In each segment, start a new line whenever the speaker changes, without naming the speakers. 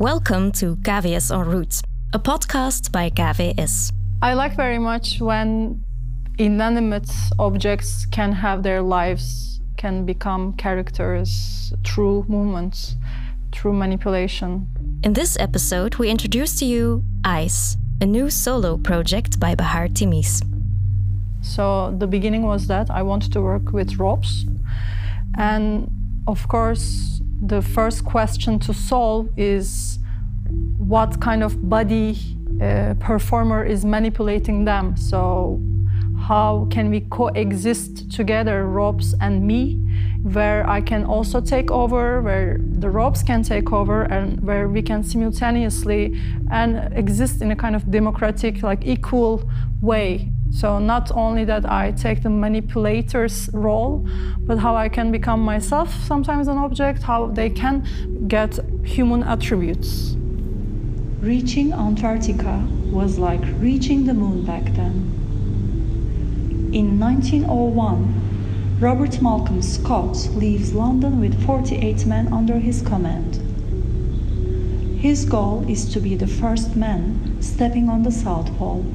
Welcome to KVS en route, a podcast by Gavi
I like very much when inanimate objects can have their lives, can become characters through movements, through manipulation.
In this episode, we introduce to you Ice, a new solo project by Bahar Temiz.
So the beginning was that I wanted to work with ropes. And of course, the first question to solve is what kind of body uh, performer is manipulating them. So how can we coexist together, ropes and me, where I can also take over, where the ropes can take over, and where we can simultaneously and exist in a kind of democratic, like equal way. So not only that I take the manipulator's role, but how I can become myself sometimes an object, how they can get human attributes.
Reaching Antarctica was like reaching the moon back then. In 1901, Robert Falcon Scott leaves London with 48 men under his command. His goal is to be the first man stepping on the South Pole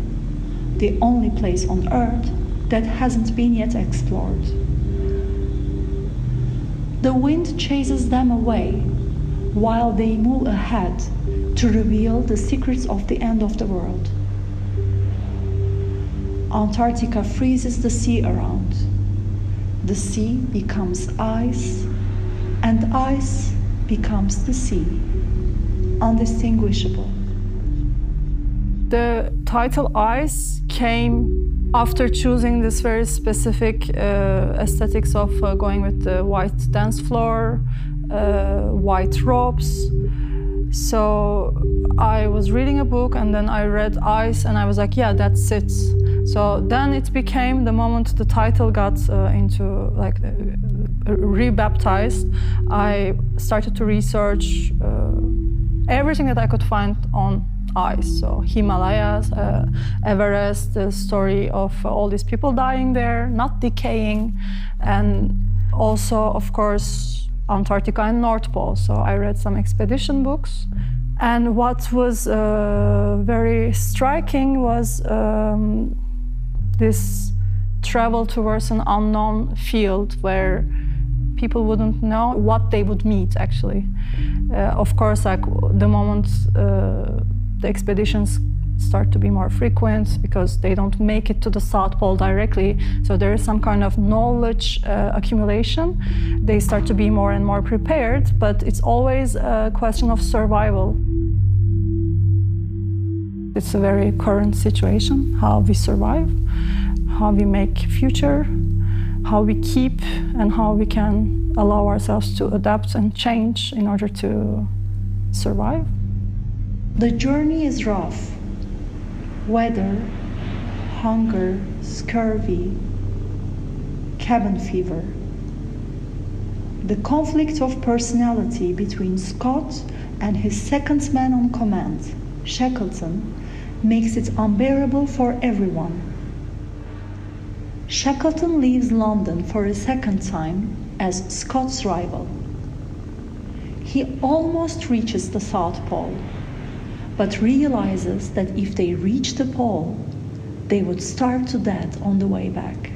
the only place on Earth that hasn't been yet explored. The wind chases them away while they move ahead to reveal the secrets of the end of the world. Antarctica freezes the sea around. The sea becomes ice, and ice becomes the sea, undistinguishable.
The title Ice came after choosing this very specific uh, aesthetics of uh, going with the white dance floor, uh, white robes. So I was reading a book and then I read Ice and I was like, yeah, that's it. So then it became the moment the title got uh, into like rebaptized. I started to research uh, everything that I could find on ice. So Himalayas, uh, Everest, the story of all these people dying there, not decaying, and also, of course, Antarctica and North Pole. So I read some expedition books. And what was uh, very striking was um, this travel towards an unknown field where people wouldn't know what they would meet actually. Uh, of course, like the moment uh, the expeditions start to be more frequent because they don't make it to the South Pole directly. So there is some kind of knowledge uh, accumulation. They start to be more and more prepared, but it's always a question of survival. It's a very current situation how we survive, how we make future, how we keep, and how we can allow ourselves to adapt and change in order to survive.
The journey is rough. Weather, hunger, scurvy, cabin fever. The conflict of personality between Scott and his second man on command, Shackleton, makes it unbearable for everyone. Shackleton leaves London for a second time as Scott's rival. He almost reaches the South Pole but realizes that if they reach the pole, they would starve to death on the way back.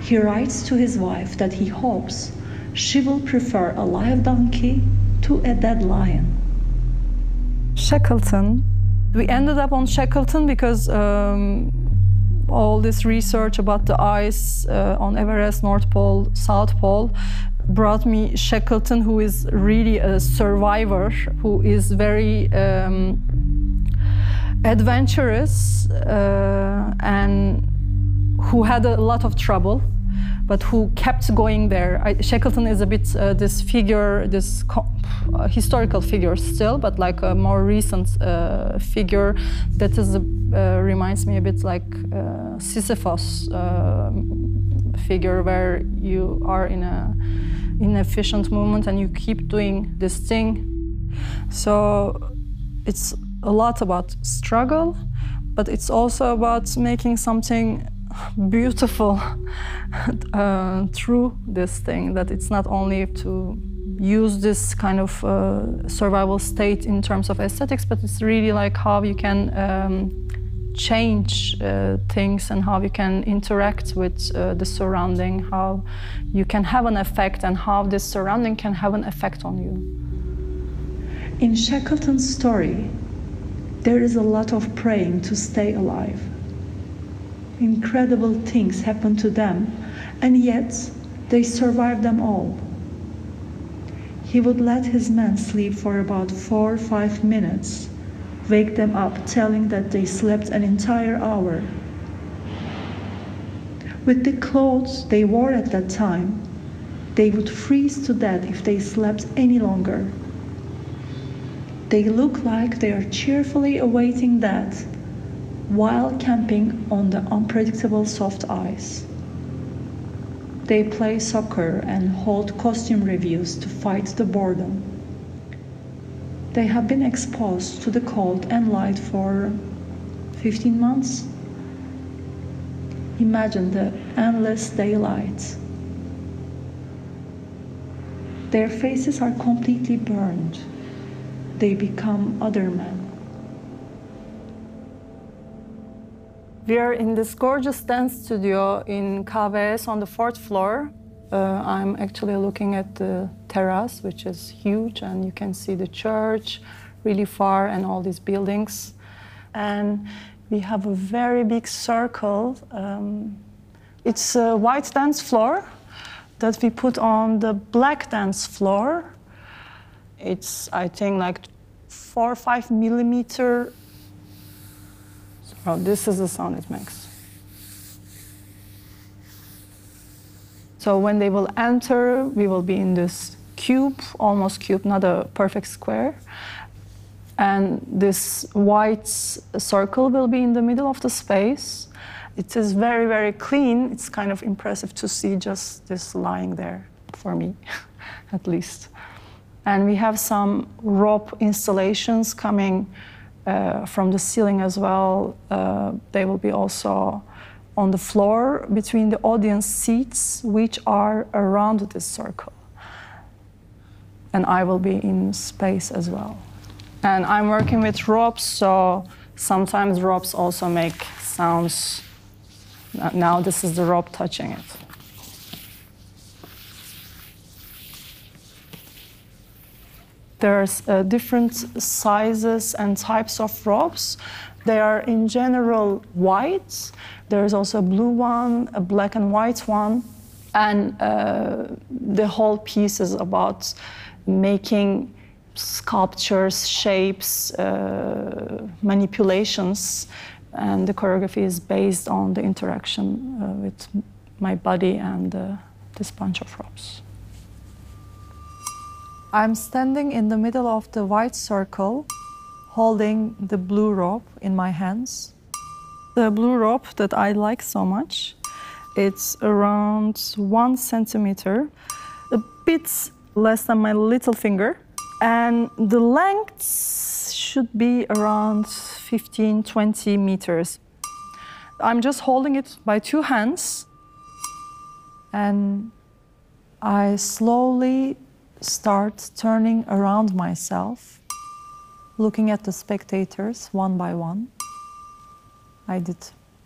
He writes to his wife that he hopes she will prefer a live donkey to a dead lion.
Shackleton. We ended up on Shackleton because um, all this research about the ice uh, on Everest, North Pole, South Pole brought me Shackleton, who is really a survivor, who is very um, adventurous uh, and who had a lot of trouble, but who kept going there. I, Shackleton is a bit uh, this figure, this uh, historical figure still, but like a more recent uh, figure that is uh, reminds me a bit like uh, Sisyphus figure, where you are in a inefficient movement and you keep doing this thing. So it's a lot about struggle, but it's also about making something beautiful uh, through this thing, that it's not only to use this kind of uh, survival state in terms of aesthetics, but it's really like how you can um, change uh, things and how you can interact with uh, the surrounding, how you can have an effect, and how this surrounding can have an effect on you.
In Shackleton's story, there is a lot of praying to stay alive. Incredible things happen to them, and yet they survive them all. He would let his men sleep for about four or five minutes, wake them up, telling that they slept an entire hour. With the clothes they wore at that time, they would freeze to death if they slept any longer. They look like they are cheerfully awaiting death while camping on the unpredictable soft ice. They play soccer and hold costume reviews to fight the boredom. They have been exposed to the cold and light for 15 months. Imagine the endless daylight. Their faces are completely burned. They become other men.
We are in this gorgeous dance studio in KVS on the fourth floor. Uh, I'm actually looking at the terrace, which is huge, and you can see the church really far and all these buildings. And we have a very big circle. Um, it's a white dance floor that we put on the black dance floor. It's, I think, like four or five millimeter Oh, this is the sound it makes. So when they will enter, we will be in this cube, almost cube, not a perfect square. And this white circle will be in the middle of the space. It is very, very clean. It's kind of impressive to see just this lying there, for me, at least. And we have some rope installations coming uh, from the ceiling as well. Uh, they will be also on the floor between the audience seats, which are around this circle. And I will be in space as well. And I'm working with ropes, so sometimes ropes also make sounds. Now this is the rope touching it. There's uh, different sizes and types of ropes. They are in general white. There's also a blue one, a black and white one. And uh, the whole piece is about making sculptures, shapes, uh, manipulations. And the choreography is based on the interaction uh, with my body and uh, this bunch of ropes. I'm standing in the middle of the white circle, holding the blue rope in my hands. The blue rope that I like so much, it's around one centimeter, a bit less than my little finger. And the length should be around 15, 20 meters. I'm just holding it by two hands and I slowly start turning around myself, looking at the spectators one by one. I did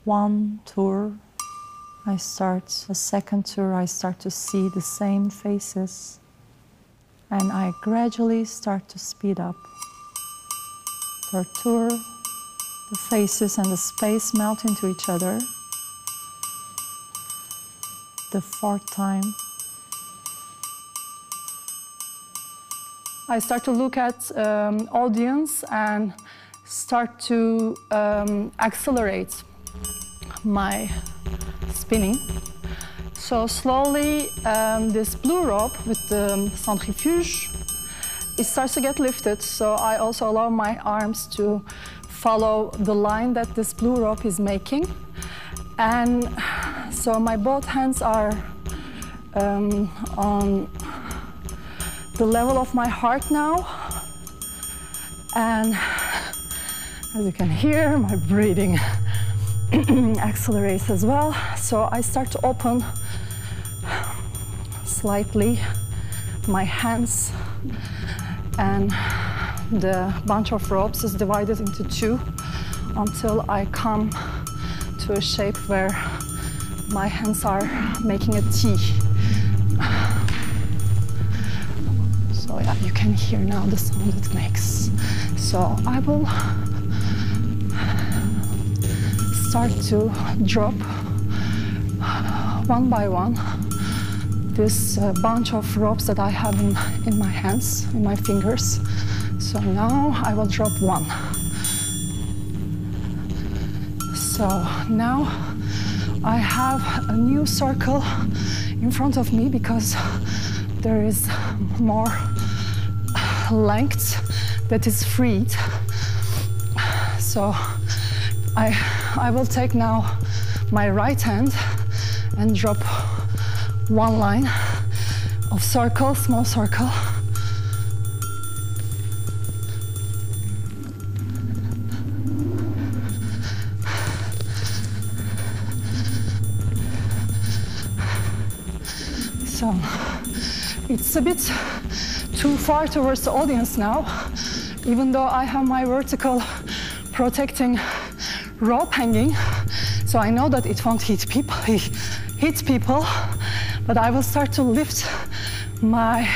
one tour. I start a second tour. I start to see the same faces. And I gradually start to speed up. Tour, the faces and the space melt into each other. The fourth time, I start to look at um, audience and start to um, accelerate my spinning. So slowly, um, this blue rope with the centrifuge, it starts to get lifted. So I also allow my arms to follow the line that this blue rope is making. And so my both hands are um, on the level of my heart now. And as you can hear, my breathing accelerates as well. So I start to open slightly my hands and the bunch of ropes is divided into two until I come to a shape where my hands are making a T. So yeah, you can hear now the sound it makes. So I will start to drop one by one this uh, bunch of ropes that I have in, in my hands, in my fingers. So now I will drop one. So now I have a new circle in front of me because there is more length that is freed. So I, I will take now my right hand and drop one line of circle, small circle. So it's a bit too far towards the audience now, even though I have my vertical protecting rope hanging. So I know that it won't hit people, hit people, but I will start to lift my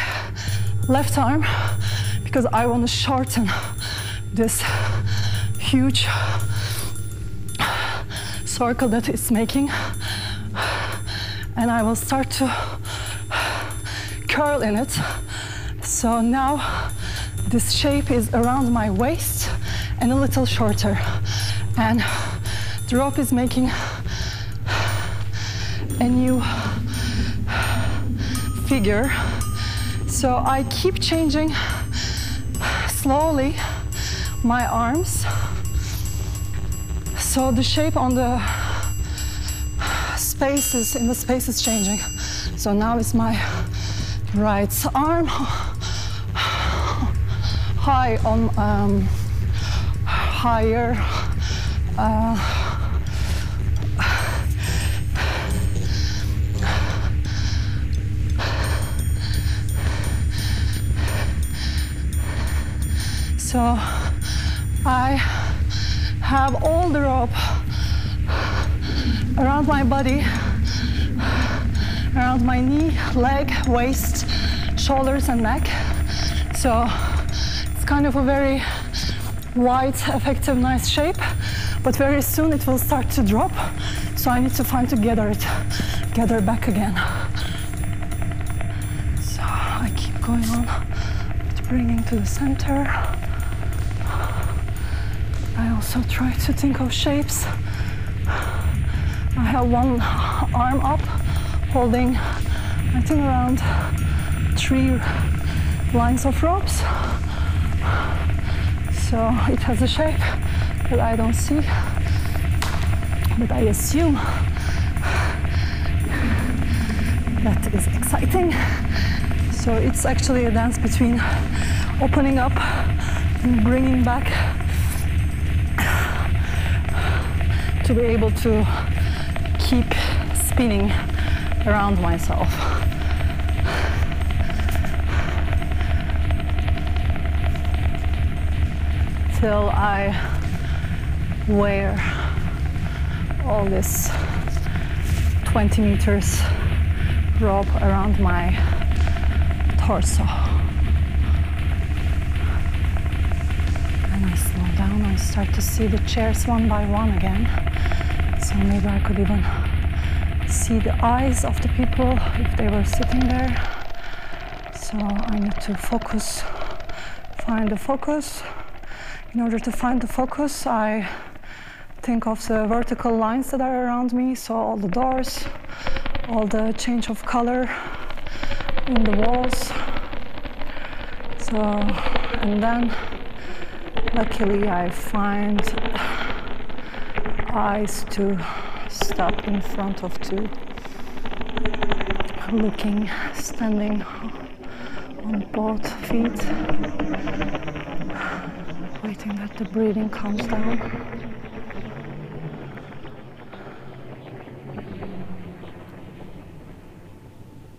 left arm because I want to shorten this huge circle that it's making. And I will start to curl in it. So now this shape is around my waist and a little shorter. And the rope is making a new figure. So I keep changing slowly my arms. So the shape on the spaces in the space is changing. So now it's my right arm high on um, higher. Uh, so I have all the rope around my body, around my knee, leg, waist, shoulders, and neck. So it's kind of a very wide, effective, nice shape, but very soon it will start to drop. So I need to find to gather it, gather back again. So I keep going on, bringing to the center. Also try to think of shapes. I have one arm up, holding, I think, around three lines of ropes. So it has a shape that I don't see, but I assume that is exciting. So it's actually a dance between opening up and bringing back to be able to keep spinning around myself. Till I wear all this 20 meters rope around my torso. Start to see the chairs one by one again. So maybe I could even see the eyes of the people if they were sitting there. So I need to focus, find the focus. In order to find the focus, I think of the vertical lines that are around me, so all the doors, all the change of color in the walls. So, and then luckily I find eyes to stop in front of two, looking, standing on both feet, waiting that the breathing calms down.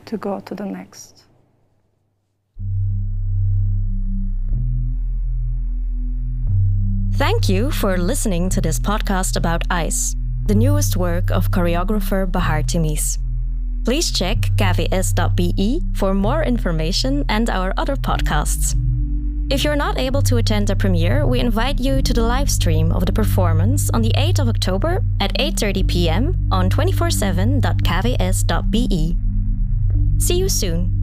To go to the next.
Thank you for listening to this podcast about ice, the newest work of choreographer Bahar Temiz. Please check kvs.be for more information and our other podcasts. If you're not able to attend the premiere, we invite you to the live stream of the performance on the 8th of October at 8:30 p.m. on 247.kvs.be. See you soon.